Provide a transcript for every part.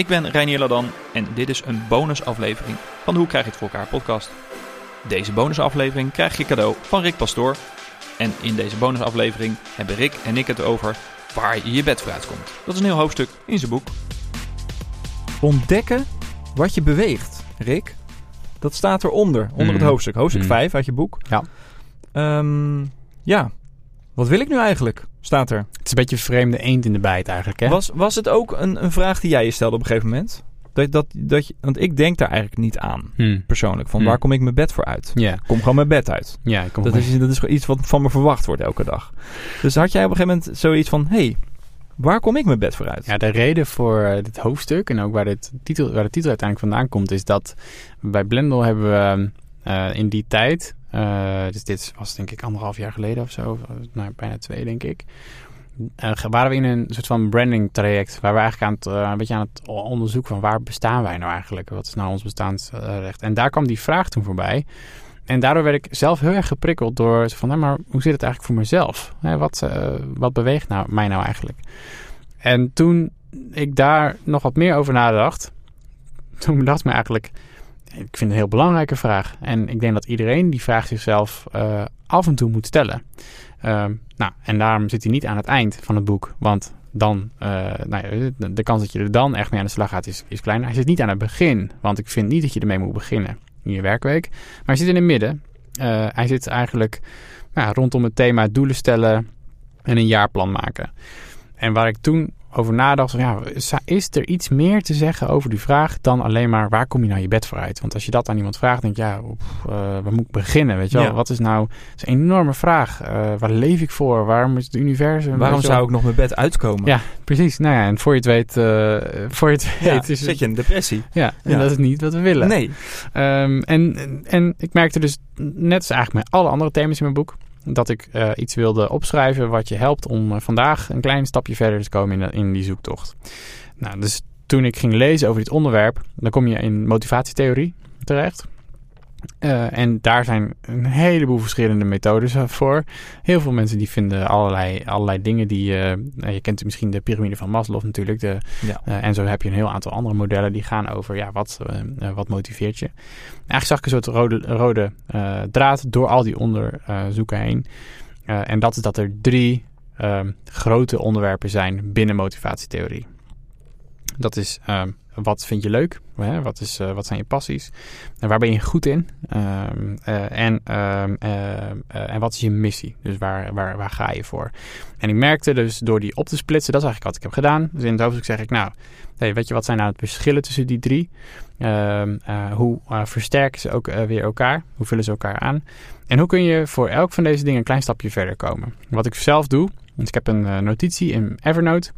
ik ben Reinier Ladan en dit is een bonusaflevering van de Hoe krijg je het voor elkaar podcast. Deze bonusaflevering krijg je cadeau van Rick Pastoor. En in deze bonusaflevering hebben Rick en ik het over waar je je bed voor uitkomt. Dat is een heel hoofdstuk in zijn boek. Ontdekken wat je beweegt, Rick. Dat staat eronder, onder het Mm. hoofdstuk. Hoofdstuk Mm. 5 uit je boek. Ja. Ehm, ja. Wat wil ik nu eigenlijk? Staat er. Het is een beetje een vreemde eend in de bijt eigenlijk, hè? Was, was het ook een, een vraag die jij je stelde op een gegeven moment? Dat, dat, dat je, want ik denk daar eigenlijk niet aan, Hm. persoonlijk. Van Hmm. waar kom ik mijn bed voor uit? Ja, Kom gewoon mijn bed uit. ja ik kom Dat is, dat is gewoon iets wat van me verwacht wordt elke dag. Dus had jij op een gegeven moment zoiets van... hé, hey, waar kom ik mijn bed voor uit? Ja, de reden voor eh, dit hoofdstuk en ook waar, dit titel, waar de titel uiteindelijk vandaan komt, is dat bij Blendel hebben we eh, in die tijd, eh, dus dit was denk ik anderhalf jaar geleden of zo, of, nou, bijna twee denk ik, eh, waren we in een soort van branding traject waar we eigenlijk aan het, eh, een beetje aan het onderzoeken van waar bestaan wij nou eigenlijk? Wat is nou ons bestaansrecht? En daar kwam die vraag toen voorbij. En daardoor werd ik zelf heel erg geprikkeld door van, nou, maar hoe zit het eigenlijk voor mezelf? Hè, wat, eh, wat beweegt nou, mij nou eigenlijk? En toen ik daar nog wat meer over nadacht, toen bedacht ik me eigenlijk, ik vind het een heel belangrijke vraag. En ik denk dat iedereen die vraag zichzelf eh, af en toe moet stellen. Ehm, nou, en daarom zit hij niet aan het eind van het boek, want dan, eh, nou ja, de, kans dat je er dan echt mee aan de slag gaat is, is kleiner. Hij zit niet aan het begin, want ik vind niet dat je ermee moet beginnen in je werkweek. Maar hij zit in het midden. Eh, hij zit eigenlijk nou, rondom het thema doelen stellen en een jaarplan maken. En waar ik toen over nadacht, ja, is er iets meer te zeggen over die vraag dan alleen maar waar kom je nou je bed voor uit? Want als je dat aan iemand vraagt, denk je, ja, pff, eh, waar moet ik beginnen? Weet je wel? Ja. Wat is nou, is een enorme vraag. Eh, waar leef ik voor? Waarom is het universum? Waarom zou ik nog mijn bed uitkomen? Ja, precies. Nou ja, en voor je het weet, eh, voor je het Ja, weet is zit je in depressie? ja, en Ja. dat is niet wat we willen. Nee. Ehm, en, en, en ik merkte dus, net als eigenlijk met alle andere thema's in mijn boek, dat ik eh, iets wilde opschrijven wat je helpt om eh, vandaag een klein stapje verder te komen in, in die zoektocht. Nou, dus toen ik ging lezen over dit onderwerp, dan kom je in motivatietheorie terecht. Eh, en daar zijn een heleboel verschillende methodes eh, voor. Heel veel mensen die vinden allerlei, allerlei dingen die... nou, je kent misschien de piramide van Maslow natuurlijk. De, Ja. en zo heb je een heel aantal andere modellen die gaan over... Ja, wat, wat motiveert je? Eigenlijk zag ik een soort rode, rode draad door al die onderzoeken heen. En dat is dat er drie ehm, grote onderwerpen zijn binnen motivatietheorie. Dat is ehm, wat vind je leuk? Hè? Wat, is, eh, wat zijn je passies? En waar ben je goed in? Ehm, eh, en, ehm, eh, en wat is je missie? Dus waar, waar, waar ga je voor? En ik merkte dus door die op te splitsen, dat is eigenlijk wat ik heb gedaan. Dus in het hoofdstuk zeg ik, nou, weet je, wat zijn nou het verschillen tussen die drie? Hoe versterken ze ook weer elkaar? Hoe vullen ze elkaar aan? En hoe kun je voor elk van deze dingen een klein stapje verder komen? Wat ik zelf doe, dus ik heb een eh, notitie in Evernote.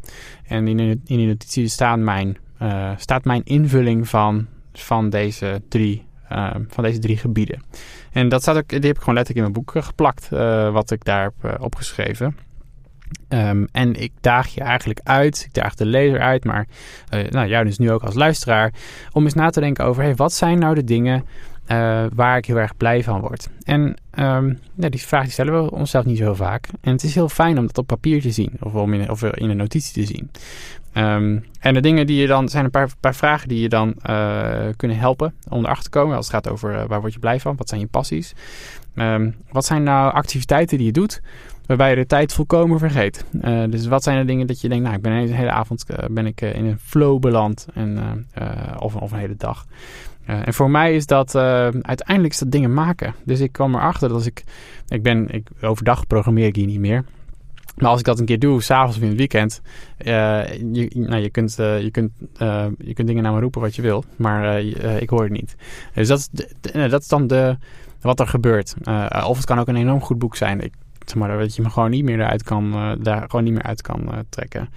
En in, in die notitie staat mijn, eh, staat mijn invulling van, van, deze drie, eh, van deze drie gebieden. En dat staat ook, die heb ik gewoon letterlijk in mijn boek geplakt, wat ik daar heb opgeschreven. Ehm, en ik daag je eigenlijk uit, ik daag de lezer uit, maar nou, jou dus nu ook als luisteraar, om eens na te denken over, hey, wat zijn nou de dingen eh, waar ik heel erg blij van word? En ehm, ja, die vraag die stellen we onszelf niet zo heel vaak. En het is heel fijn om dat op papier te zien, of, om in, of in een notitie te zien. Ehm, en de dingen die je dan, zijn een paar, vragen die je dan eh, kunnen helpen om erachter te komen. Als het gaat over eh, waar word je blij van, wat zijn je passies? Ehm, wat zijn nou activiteiten die je doet waarbij je de tijd volkomen vergeet? Dus wat zijn de dingen dat je denkt, nou ik ben een hele avond ben ik, in een flow beland en, of, of een hele dag. Eh, en voor mij is dat uh, uiteindelijk is dat dingen maken. Dus ik kwam erachter dat als ik, ik ben, ik, overdag programmeer ik hier niet meer. Maar als ik dat een keer doe, s'avonds of in het weekend, uh, je, nou, je, kunt, je, kunt, je kunt dingen naar me roepen wat je wil, maar ik hoor het niet. Dus dat is, dat is dan de, wat er gebeurt. of het kan ook een enorm goed boek zijn. Ik, zeg maar, dat je me gewoon niet meer eruit kan, daar gewoon niet meer uit kan trekken.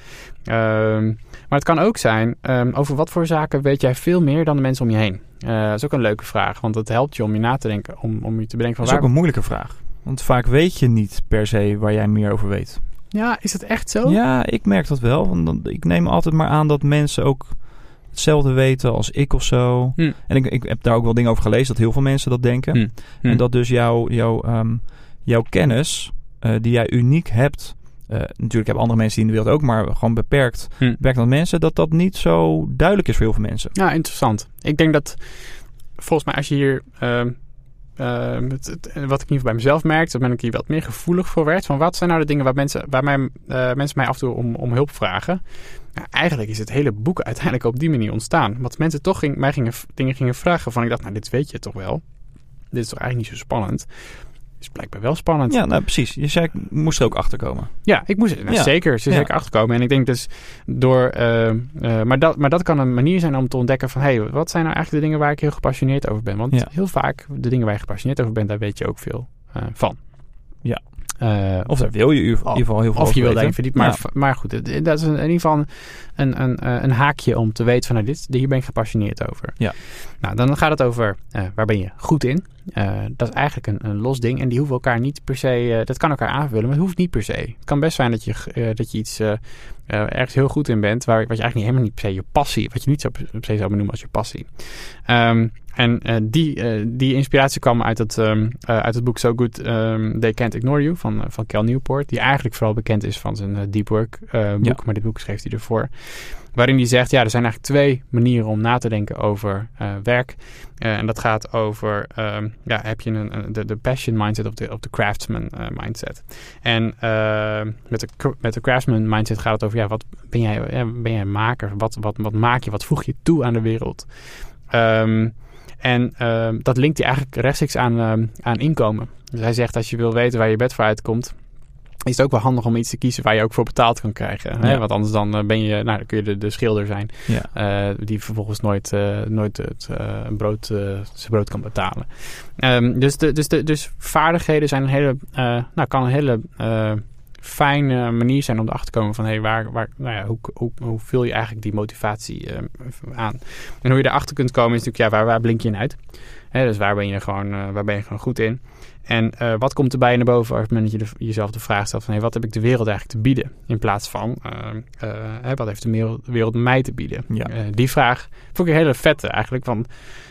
Ehm, maar het kan ook zijn, um, over wat voor zaken weet jij veel meer dan de mensen om je heen? Dat is ook een leuke vraag, want het helpt je om je na te denken, om, om je te bedenken van Dat is waar... ook een moeilijke vraag. Want vaak weet je niet per se waar jij meer over weet. Ja, is dat echt zo? Ja, ik merk dat wel. Want dan, ik neem altijd maar aan dat mensen ook hetzelfde weten als ik of zo. Hm. En ik, ik heb daar ook wel dingen over gelezen dat heel veel mensen dat denken. Hm. Hm. En dat dus jouw, jouw, um, jouw kennis, uh, die jij uniek hebt, eh, natuurlijk hebben andere mensen die in de wereld ook, maar gewoon beperkt Hm. beperkt aan mensen, dat dat niet zo duidelijk is voor heel veel mensen. Ja, interessant. Ik denk dat volgens mij als je hier. ehm, ehm, het, het- wat ik in ieder geval bij mezelf merk, dat ben ik hier wat meer gevoelig voor werd. Van wat zijn nou de dingen waar mensen, waar mij, eh, mensen mij af en toe om, om hulp vragen? Nou, eigenlijk is het hele boek uiteindelijk op die manier ontstaan. Want mensen toch ging, mij gingen, dingen gingen vragen van ik dacht, nou dit weet je toch wel. Dit is toch eigenlijk niet zo spannend. Is blijkbaar wel spannend. Ja, nou precies. Je zei, ik moest er ook achter komen. Ja, ik moest nou, Ja. zeker, ze Ja. zeker achterkomen. En ik denk dus door. eh, eh, maar, dat, maar dat kan een manier zijn om te ontdekken van hé, hey, wat zijn nou eigenlijk de dingen waar ik heel gepassioneerd over ben? Want Ja. heel vaak, de dingen waar je gepassioneerd over bent, daar weet je ook veel eh, van. Ja. Of daar wil je in ieder geval heel veel of je wil daarin verdiepen. Maar, maar goed, dat is in ieder geval een, een, een, een haakje om te weten van nou, dit, hier ben ik gepassioneerd over. Ja. Nou, dan gaat het over waar ben je goed in. Eh, dat is eigenlijk een, een los ding. En die hoeven elkaar niet per se... eh, dat kan elkaar aanvullen, maar het hoeft niet per se. Het kan best zijn dat je, eh, dat je iets ergens heel goed in bent... Waar, wat je eigenlijk niet, helemaal niet per se je passie... wat je niet zo per se zou benoemen als je passie. Ehm, en die, die inspiratie kwam uit het, ehm, eh, uit het boek So Good ehm, They Can't Ignore You van, van Cal Newport. Die eigenlijk vooral bekend is van zijn Deep Work boek. Ja. Maar dit boek schreef hij ervoor. Waarin hij zegt, ja, er zijn eigenlijk twee manieren om na te denken over eh, werk. Eh, en dat gaat over, ehm, ja, heb je een, de, de passion mindset of de, of de craftsman eh, mindset. En eh, met, de, met de craftsman mindset gaat het over, ja, wat ben jij, ben jij een maker? Wat, wat, wat maak je? Wat voeg je toe aan de wereld? Ehm, en ehm, dat linkt hij eigenlijk rechtstreeks aan, ehm, aan inkomen. Dus hij zegt, als je wil weten waar je bed voor uitkomt, is het ook wel handig om iets te kiezen waar je ook voor betaald kan krijgen. Hè? Ja. Want anders dan eh, ben je, nou, dan kun je de, de schilder zijn Ja. eh, die vervolgens nooit, eh, nooit het brood, zijn brood kan betalen. Ehm, dus, de, dus, de, dus vaardigheden zijn een hele, nou, kan een hele fijne manier zijn om erachter te komen van hey, waar, waar, nou ja, hoe, hoe, hoe vul je eigenlijk die motivatie eh, aan? En hoe je erachter kunt komen is natuurlijk, ja, waar, waar blink je in uit? Hè, dus waar ben je gewoon, eh, waar ben je gewoon goed in? En eh, wat komt er bij je naar boven op het moment dat je de- jezelf de vraag stelt van hey, wat heb ik de wereld eigenlijk te bieden? In plaats van hè, wat heeft de wereld, de wereld mij te bieden? Ja. Die vraag vond ik een hele vette eigenlijk. Van,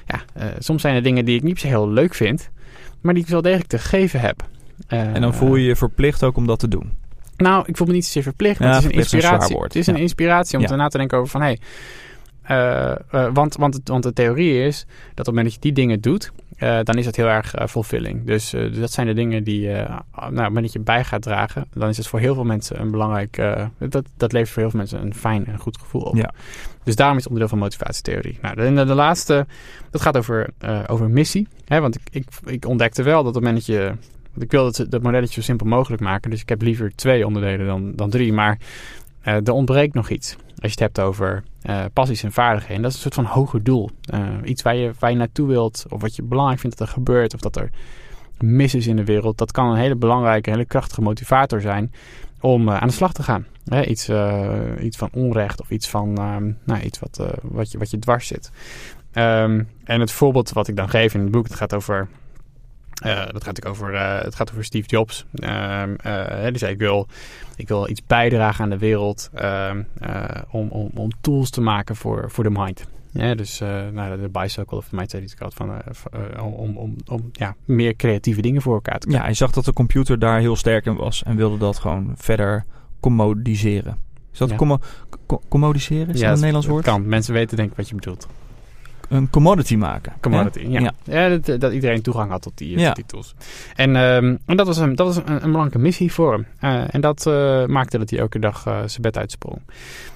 ja, soms zijn er dingen die ik niet se heel leuk vind, maar die ik wel degelijk te geven heb. En dan voel je je verplicht ook om dat te doen. Nou, ik voel me niet zozeer verplicht, maar Ja, het is een inspiratie. Het is een inspiratie om Ja. te na te denken over van... Hey, eh, eh, want, want, het- want de theorie is dat op het moment dat je die dingen doet... eh, dan is het heel erg fulfilling. Dus eh, dat zijn de dingen die... nou, op het moment dat je bij gaat dragen... dan is het voor heel veel mensen een belangrijk... dat, dat levert voor heel veel mensen een fijn en goed gevoel op. Ja. Dus daarom is het onderdeel van motivatietheorie. Nou, de, de, de laatste, dat gaat over, over missie. Hè, want ik, ik, ik ontdekte wel dat op het moment dat je... Ik wil dat, dat modelletje zo simpel mogelijk maken. Dus ik heb liever twee onderdelen dan, dan drie. Maar eh, er ontbreekt nog iets. Als je het hebt over eh, passies en vaardigheden. Dat is een soort van hoger doel. Eh, iets waar je, waar je naartoe wilt. Of wat je belangrijk vindt dat er gebeurt. Of dat er mis is in de wereld. Dat kan een hele belangrijke, hele krachtige motivator zijn. Om aan de slag te gaan. Iets, iets van onrecht. Of iets van nou, iets wat, wat, je, wat je dwars zit. Ehm, en het voorbeeld wat ik dan geef in het boek. Het gaat over dat gaat over, eh, het gaat over Steve Jobs. Ehm, eh, die zei: ik wil, ik wil iets bijdragen aan de wereld ehm, eh, om, om, om tools te maken voor, voor de mind. Ja, dus eh, nou, de bicycle of de mindset die ik had van, eh, eh, om, om, om ja, meer creatieve dingen voor elkaar te Ja, hij zag dat de computer daar heel sterk in was en wilde dat gewoon verder commodiseren. Is dat Ja. commo- co- commodiseren? Is dat een Nederlands woord? Kan. Mensen weten denk ik wat je bedoelt. Een commodity maken. Commodity, ja. Ja. ja. dat, dat iedereen toegang had tot die, eh, Ja. tot die tools. En, ehm, en dat was, een, dat was een, een belangrijke missie voor hem. Eh, en dat eh, maakte dat hij elke dag eh, zijn bed uitsprong.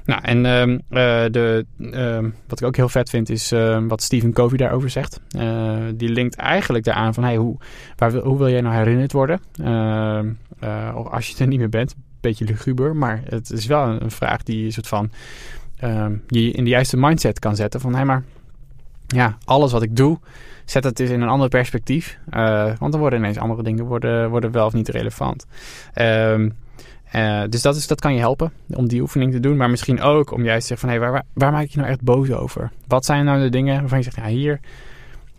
Nou, en ehm, eh, de, ehm, wat ik ook heel vet vind is wat Stephen Covey daarover zegt. Eh, die linkt eigenlijk daaraan van hey, hoe, waar, wil- hoe wil jij nou herinnerd worden? Eh, of als je er niet meer bent. Beetje luguber, maar het is wel een, een vraag die je soort van je in de juiste mindset kan zetten. Van hé, maar ja, alles wat ik doe, zet het eens in een ander perspectief. Eh, want dan worden ineens andere dingen worden, worden wel of niet relevant. Ehm, eh, dus dat, is, dat kan je helpen om die oefening te doen. Maar misschien ook om juist te zeggen van... Hey, waar, waar, maak ik je nou echt boos over? Wat zijn nou de dingen waarvan je zegt... Ja, hier,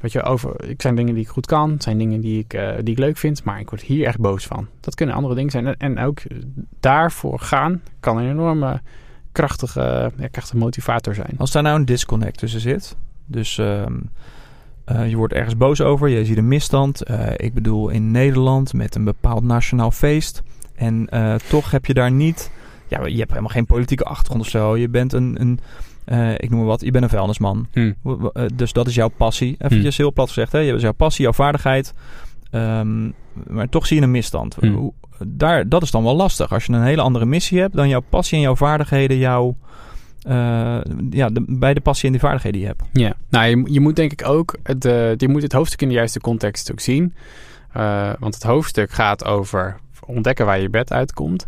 weet je, over, ik zijn dingen die ik goed kan. Zijn dingen die ik, eh, die ik leuk vind. Maar ik word hier echt boos van. Dat kunnen andere dingen zijn. En, en ook daarvoor gaan kan een enorme krachtige, ja, krachtige motivator zijn. Als daar nou een disconnect tussen zit, dus ehm, eh, je wordt ergens boos over, je ziet een misstand. Eh, ik bedoel in Nederland met een bepaald nationaal feest. En eh, toch heb je daar niet... Ja, je hebt helemaal geen politieke achtergrond of zo. Je bent een... een ik noem maar wat, je bent een vuilnisman. Hm. Dus dat is jouw passie. Even heel plat gezegd, hè? Je hebt jouw passie, jouw vaardigheid. Ehm, maar toch zie je een misstand. Hmm. Hoe- Daar, dat is dan wel lastig. Als je een hele andere missie hebt, dan jouw passie en jouw vaardigheden, jouw. Eh, ja, de, bij de passie en die vaardigheden die je hebt. Ja, nou, je, je moet denk ik ook het, eh, je moet het hoofdstuk in de juiste context ook zien. Eh, want het hoofdstuk gaat over ontdekken waar je bed uitkomt.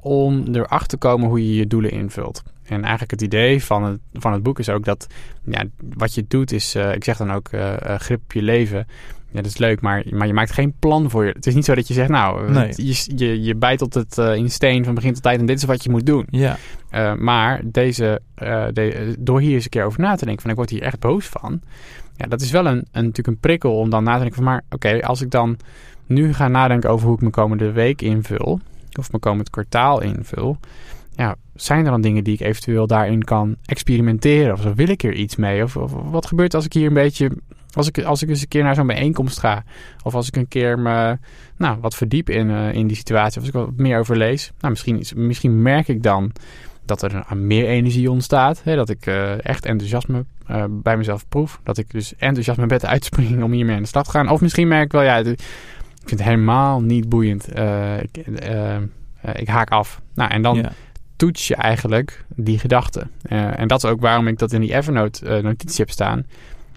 om erachter te komen hoe je je doelen invult. En eigenlijk het idee van het, van het boek is ook dat ja, wat je doet is, eh, ik zeg dan ook, eh, eh, grip op je leven. Ja, dat is leuk, maar, maar je maakt geen plan voor je. Het is niet zo dat je zegt, nou, Nee. het- je, je, je bijtelt het eh, in steen van begin tot eind en dit is wat je moet doen. Ja, maar deze, de, door hier eens een keer over na te denken, van ik word hier echt boos van. Ja, dat is wel een, een, natuurlijk een prikkel om dan na te denken van, maar oké, als ik dan nu ga nadenken over hoe ik mijn komende week invul, of mijn komend kwartaal invul, ja, zijn er dan dingen die ik eventueel daarin kan experimenteren? Of wil ik er iets mee? Of, wat gebeurt als ik hier een beetje, als ik, als ik eens een keer naar zo'n bijeenkomst ga, of als ik een keer me, nou, wat verdiep in, uh, in die situatie, of als ik wat meer over lees, nou, misschien, misschien merk ik dan dat er meer energie ontstaat. Hè, dat ik uh, echt enthousiasme uh, bij mezelf proef. Dat ik dus enthousiasme bed uitspring om hiermee aan de slag te gaan. Of misschien merk ik wel, ja, ik vind het helemaal niet boeiend. Ik, ik, haak af. Nou, en dan. Toets je eigenlijk die gedachten. en dat is ook waarom ik dat in die Evernote notitie heb staan.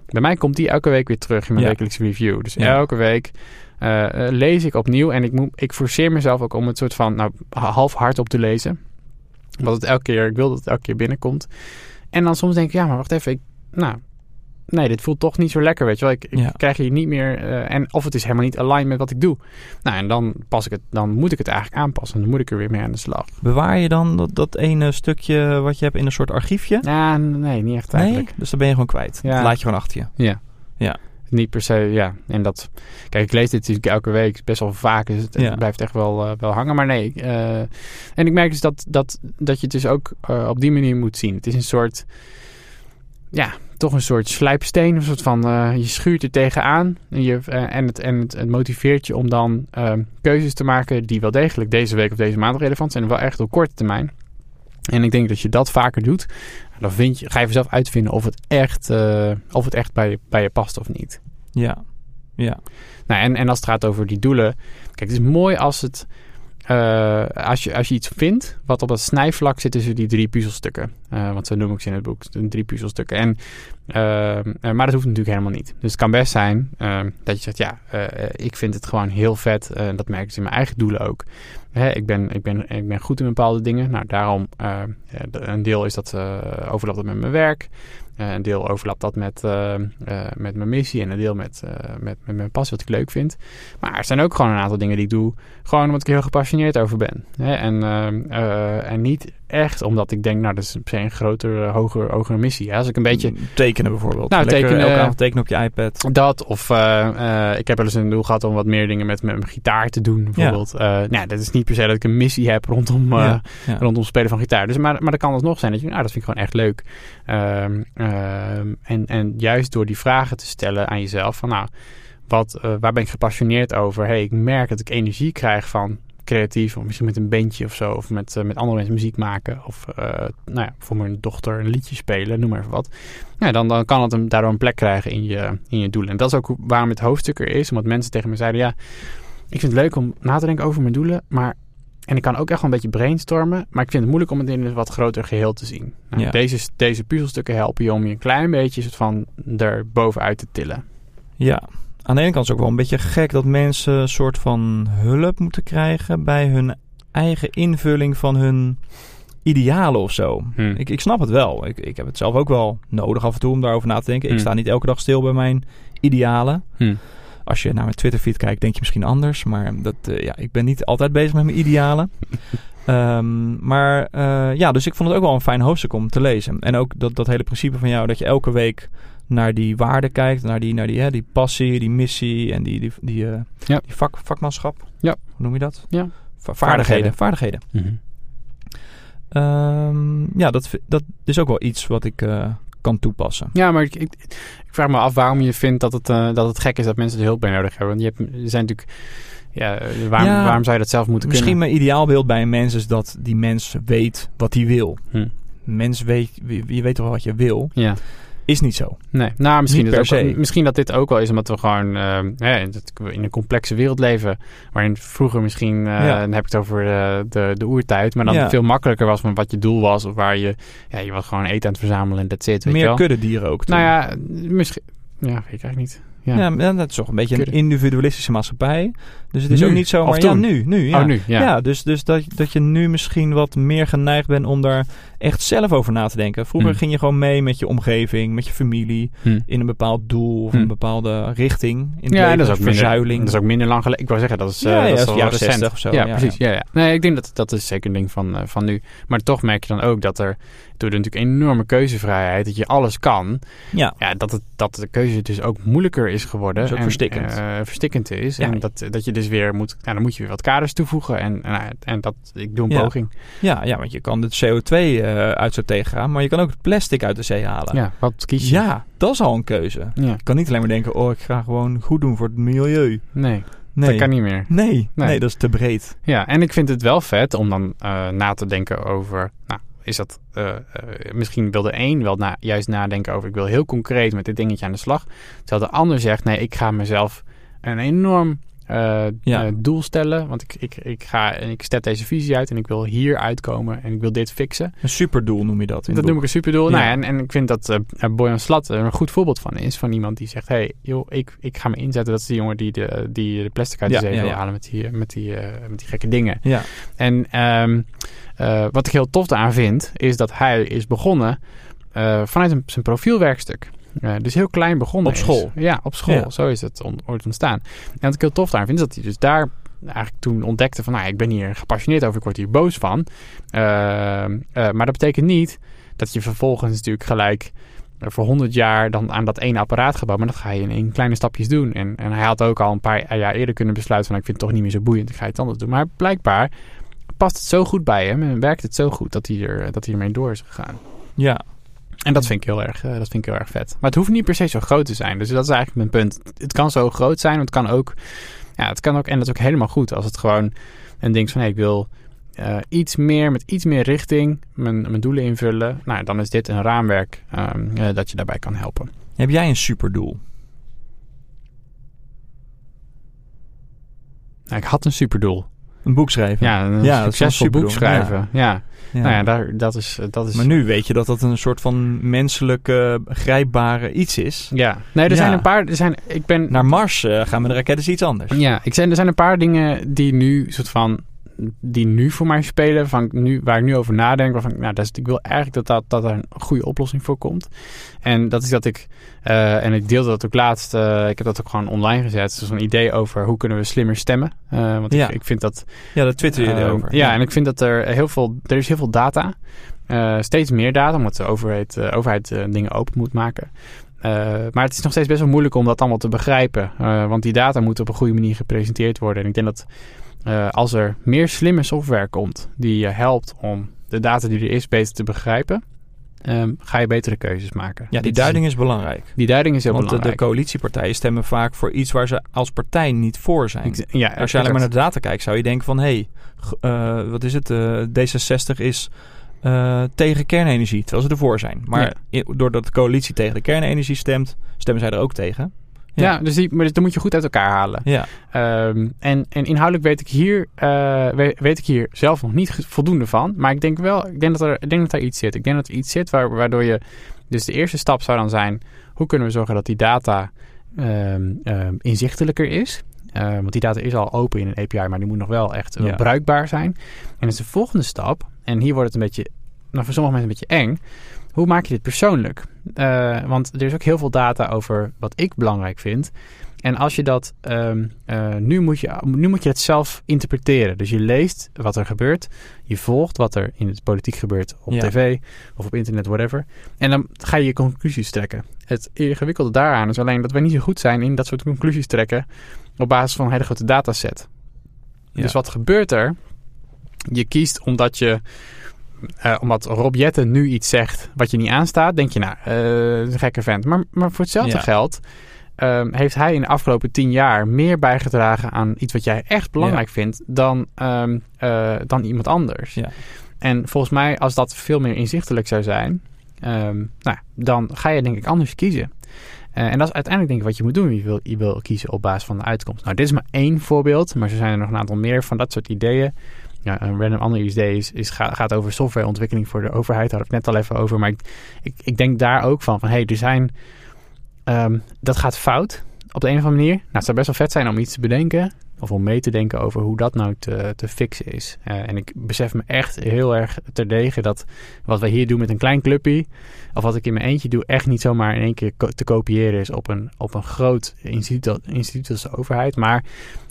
Bij mij komt die elke week weer terug in mijn Ja. wekelijkse review. Dus Ja. elke week uh, lees ik opnieuw. En ik, moet, ik forceer mezelf ook om het soort van nou, half hard op te lezen. Omdat het elke keer, ik wil dat het elke keer binnenkomt. En dan soms denk ik, ja, maar wacht even. Ik, nou, nee, dit voelt toch niet zo lekker, weet je wel. Ik, ik Ja. krijg hier niet meer... Uh, en of het is helemaal niet aligned met wat ik doe. Nou, en dan, pas ik het, dan moet ik het eigenlijk aanpassen. Dan moet ik er weer mee aan de slag. Bewaar je dan dat, dat ene stukje wat je hebt in een soort archiefje? Ja, nee, niet echt Nee, eigenlijk. dus dan ben je gewoon kwijt. Ja. Dat laat je gewoon achter je. Ja. Ja. Niet per se, ja. En dat... Kijk, ik lees dit natuurlijk elke week best wel vaak. Dus het, Ja. blijft echt wel, uh, wel hangen. Maar nee. Uh, en ik merk dus dat, dat, dat je het dus ook op die manier moet zien. Het is een soort... Ja, toch een soort slijpsteen. Een soort van... uh, je schuurt er tegenaan. En, je, uh, en, het, en het, het motiveert je om dan uh, keuzes te maken... die wel degelijk deze week of deze maand relevant zijn. En wel echt op korte termijn. En ik denk dat je dat vaker doet, dan vind je, ga je zelf uitvinden of het echt, uh, of het echt bij, je, bij je past of niet. Ja, ja. Nou, en, en als het gaat over die doelen. Kijk, het is mooi als het. Als, je, als je iets vindt wat op dat snijvlak zit tussen die drie puzzelstukken. Uh, want zo noem ik ze in het boek. Drie puzzelstukken. En, uh, maar dat hoeft natuurlijk helemaal niet. Dus het kan best zijn dat je zegt: Ja, ik vind het gewoon heel vet. En dat merk ik in mijn eigen doelen ook. Hè, ik, ben, ik, ben, ik ben goed in bepaalde dingen. Nou, daarom. een deel is dat overlapt dat met mijn werk. Een deel overlapt dat met, met mijn missie en een deel met, met, met mijn passie, wat ik leuk vind. Maar er zijn ook gewoon een aantal dingen die ik doe, gewoon omdat ik heel gepassioneerd over ben. Hè? En, en niet echt omdat ik denk, nou, dat is per se een grotere, hoger, hogere missie. Hè? Als ik een beetje... Tekenen bijvoorbeeld. Nou, Lekker tekenen, elke avond tekenen op je iPad. Dat, of ik heb wel eens een doel gehad om wat meer dingen met, met mijn gitaar te doen, bijvoorbeeld. Ja. nou, dat is niet per se dat ik een missie heb rondom, ja, ja. rondom spelen van gitaar. Dus, maar, maar dat kan alsnog zijn dat je, nou, dat vind ik gewoon echt leuk. Um, um, en, en juist door die vragen te stellen aan jezelf van nou, wat, waar ben ik gepassioneerd over? Hey, ik merk dat ik energie krijg van creatief, of misschien met een bandje of zo, of met, uh, met andere mensen muziek maken, of uh, nou ja, voor mijn dochter een liedje spelen, noem maar even wat. Ja, dan, dan kan het hem daardoor een plek krijgen in je, in je doelen. En dat is ook waarom het hoofdstuk er is, omdat mensen tegen me zeiden, ja, ik vind het leuk om na te denken over mijn doelen, maar en ik kan ook echt wel een beetje brainstormen. Maar ik vind het moeilijk om het in een wat groter geheel te zien. Nou, Ja. deze, deze puzzelstukken helpen je om je een klein beetje soort van er bovenuit te tillen. Ja, aan de ene kant is het ook wel een beetje gek dat mensen een soort van hulp moeten krijgen bij hun eigen invulling van hun idealen of zo. Hmm. Ik, ik snap het wel. Ik, ik heb het zelf ook wel nodig af en toe om daarover na te denken. Ik Hmm. sta niet elke dag stil bij mijn idealen. Hmm. Als je naar mijn Twitter-feed kijkt, denk je misschien anders. Maar dat, eh, ja, ik ben niet altijd bezig met mijn idealen. Ehm, maar eh, ja, dus ik vond het ook wel een fijn hoofdstuk om te lezen. En ook dat, dat hele principe van jou, dat je elke week naar die waarden kijkt. Naar die, naar die, hè, die passie, die missie en die, die, die, eh, Ja. die vak, vakmanschap. Ja. Hoe noem je dat? Ja. Va- vaardigheden. Vaardigheden. Mhm. Ehm, ja, dat, dat is ook wel iets wat ik eh, kan toepassen. Ja, maar ik, ik, ik vraag me af waarom je vindt dat het, eh, dat het gek is dat mensen er hulp bij nodig hebben. Want je hebt, er zijn natuurlijk... Ja, waarom, Ja, waarom zou je dat zelf moeten Misschien kunnen? mijn ideaalbeeld bij een mens is dat die mens weet wat hij wil. Hm. Mens weet, je weet toch wat je wil? Ja, Is niet zo. nee. Nou, misschien, Niet dat ook- misschien dat dit ook wel is omdat we gewoon eh, dat in een complexe wereld leven. Waarin vroeger misschien, eh, Ja. dan heb ik het over eh, de, de oertijd, maar dan Ja. veel makkelijker was van wat je doel was. Of waar je, ja, je was gewoon eten aan het verzamelen en that's it. Weet je Meer kuddedieren ook. toen. Nou ja, misschien, ja, weet ik eigenlijk niet. Ja. Ja, maar dat is toch een beetje een individualistische maatschappij. Dus het is Nu, ook niet zomaar... of Ja, nu. nu ja. Oh, nu, ja. Ja, dus, dus dat, dat je nu misschien wat meer geneigd bent om daar echt zelf over na te denken. Vroeger Hm. ging je gewoon mee met je omgeving, met je familie, Hm. in een bepaald doel of Hm. een bepaalde richting in het Ja, leven. dat is ook minder, verzuiling. dat is ook minder lang geleden. Ik wou zeggen, dat is, Ja, ja, dat is dat is wel jaren recent. 60 of zo, Ja, precies. Ja. Ja, Nee, ik denk dat dat is zeker een ding van, eh, van nu. Maar toch merk je dan ook dat er door de natuurlijk enorme keuzevrijheid, dat je alles kan, ja. ja, dat, het, dat de keuze dus ook moeilijker is geworden. En, verstikkend. eh, verstikkend is. Ja. En dat, dat je dus weer moet, nou, dan moet je weer wat kaders toevoegen. En, en, en dat, ik doe een poging. Ja, ja, want je kan de CO2-uitstoot tegengaan, maar je kan ook het plastic uit de zee halen. Ja, wat kies je? Ja, dat is al een keuze. Ja, Je kan niet alleen maar denken, oh, ik ga gewoon goed doen voor het milieu. nee, Nee, dat kan niet meer. nee, nee. Nee. dat is te breed. Ja, en ik vind het wel vet om dan eh, na te denken over. Nou, is dat. eh, eh, misschien wil de een wel na, juist nadenken over. Ik wil heel concreet met dit dingetje aan de slag. Terwijl de ander zegt: nee, ik ga mezelf een enorm Ja. eh, doel stellen. Want ik, ik, ik ga en ik zet deze visie uit en ik wil hier uitkomen en ik wil dit fixen. Een superdoel noem je dat. Dat noem ik een superdoel. Ja. Nou ja, en, en ik vind dat eh Boyan Slat er een goed voorbeeld van is. Van iemand die zegt: hey, joh, ik, ik ga me inzetten. Dat is de jongen die de, die de plastic uit de Ja, zee wil halen met die, met, die, met die gekke dingen. Ja, En ehm, eh, wat ik heel tof aan vind, is dat hij is begonnen vanuit een, zijn profielwerkstuk. Eh, dus heel klein begonnen Op is. school? Ja, op school. Ja. Zo is het on- ooit ontstaan. En wat ik heel tof aan vind, is dat hij dus daar eigenlijk toen ontdekte van... Nou, ik ben hier gepassioneerd over, ik word hier boos van. Ehm, eh, maar dat betekent niet dat je vervolgens natuurlijk gelijk... eh, voor 100 jaar dan aan dat ene apparaat gebouwd. Maar dat ga je in, in kleine stapjes doen. En, en hij had ook al een paar jaar eerder kunnen besluiten van... Ik vind het toch niet meer zo boeiend, ik ga iets anders doen. Maar blijkbaar past het zo goed bij hem en werkt het zo goed dat hij, er, dat hij ermee door is gegaan. ja. En dat vind ik heel erg, eh, dat vind ik heel erg vet. Maar het hoeft niet per se zo groot te zijn. Dus dat is eigenlijk mijn punt. Het kan zo groot zijn, maar het kan ook, ja, het kan ook, en dat is ook helemaal goed als het gewoon een ding is van, hey, ik wil eh, iets meer, met iets meer richting mijn, mijn doelen invullen. Nou, dan is dit een raamwerk ehm, eh, dat je daarbij kan helpen. Heb jij een superdoel? Nou, ik had een superdoel. Een boek schrijven? Ja, een Ja, succesvol boek schrijven. Ja. Ja. nou ja, daar, dat is, dat is Maar nu weet je dat dat een soort van menselijke, grijpbare iets is. Ja, nee, er zijn een paar. Er zijn, ik ben. Naar Mars eh, gaan we de raketten is iets anders. Ja, ik zijn, er zijn een paar dingen die nu soort van. Die nu voor mij spelen, van nu, waar ik nu over nadenk. Waarvan ik, nou, dat is, ik wil eigenlijk dat, dat, dat er een goede oplossing voor komt. En dat is dat ik. eh, en ik deelde dat ook laatst. eh, ik heb dat ook gewoon online gezet. Dus een idee over hoe kunnen we slimmer stemmen. Eh, want Ja. ik, ik vind dat. Ja, daar twitter je erover. Ja, en ik vind dat er heel veel. Er is heel veel data. Steeds meer data, omdat de overheid, overheid dingen open moet maken. Maar het is nog steeds best wel moeilijk om dat allemaal te begrijpen. Want die data moet op een goede manier gepresenteerd worden. En ik denk dat eh, als er meer slimme software komt die je helpt om de data die er is beter te begrijpen, ehm, ga je betere keuzes maken. Ja, die duiding is belangrijk. die duiding is heel Want de, de belangrijk. coalitiepartijen stemmen vaak voor iets waar ze als partij niet voor zijn. Ik- ja, Als je alleen maar naar de data kijkt, zou je denken van... hé, hey, eh, wat is het? eh, D66 is tegen kernenergie, terwijl ze ervoor zijn. Maar Ja. doordat de coalitie tegen de kernenergie stemt, stemmen zij er ook tegen. Ja, dus die, maar dat moet je goed uit elkaar halen. Ja, Ehm, en, en inhoudelijk weet ik, hier, eh, weet, weet ik hier zelf nog niet voldoende van. Maar ik denk wel, ik denk dat er, ik denk dat er iets zit. Ik denk dat er iets zit waar, waardoor je. Dus de eerste stap zou dan zijn: hoe kunnen we zorgen dat die data ehm, ehm, inzichtelijker is? Eh, want die data is al open in een API, maar die moet nog wel echt Ja. bruikbaar zijn. En dat is de volgende stap. En hier wordt het een beetje, nou voor sommige mensen een beetje eng. Hoe maak je dit persoonlijk? Eh, want er is ook heel veel data over wat ik belangrijk vind. En als je dat ehm, eh, nu, moet je, nu moet je het zelf interpreteren. Dus je leest wat er gebeurt. Je volgt wat er in het politiek gebeurt op Ja. tv of op internet, whatever. En dan ga je je conclusies trekken. Het ingewikkelde daaraan is alleen dat wij niet zo goed zijn in dat soort conclusies trekken op basis van een hele grote dataset. Ja. Dus wat gebeurt er? Je kiest omdat je eh, omdat Rob Jetten nu iets zegt wat je niet aanstaat, denk je, nou, eh, een gekke vent. Maar, maar voor hetzelfde Ja. geld ehm, heeft hij in de afgelopen tien jaar meer bijgedragen aan iets wat jij echt belangrijk vindt dan, ehm, eh, dan iemand anders. Ja. En volgens mij, als dat veel meer inzichtelijk zou zijn, ehm, nou, dan ga je denk ik anders kiezen. En dat is uiteindelijk denk ik wat je moet doen. Je wil, je wil kiezen op basis van de uitkomst. Nou, dit is maar één voorbeeld, maar er zijn er nog een aantal meer van dat soort ideeën. Ja, een random ander idee is, is, ga- gaat over softwareontwikkeling voor de overheid. Daar had ik net al even over. Maar ik, ik, ik denk daar ook van, van hé, hey, er zijn... ehm, dat gaat fout op de een of andere manier. Nou, het zou best wel vet zijn om iets te bedenken. Of om mee te denken over hoe dat nou te, te fixen is. Eh, en ik besef me echt heel erg terdege dat wat wij hier doen met een klein clubje... of wat ik in mijn eentje doe, echt niet zomaar in één keer ko- te kopiëren is op een, op een groot instituut, instituut als de overheid. Maar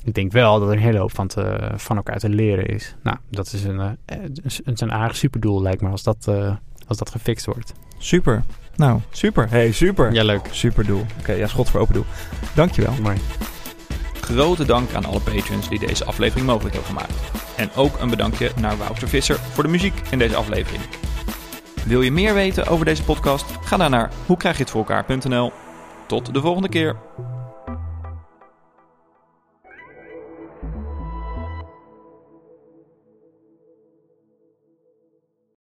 ik denk wel dat er een hele hoop van, te, van elkaar te leren is. Nou, dat is een, eh, een, een, een aardig superdoel lijkt me als dat, eh, als dat gefixt wordt. Super. Nou, super. Hey, super. Ja, leuk. Super doel. Oké, ja, schot voor open doel. Dankjewel. Mooi. Grote dank aan alle patrons die deze aflevering mogelijk hebben gemaakt. En ook een bedankje naar Wouter Visser voor de muziek in deze aflevering. Wil je meer weten over deze podcast? Ga dan naar elkaar.nl. Tot de volgende keer.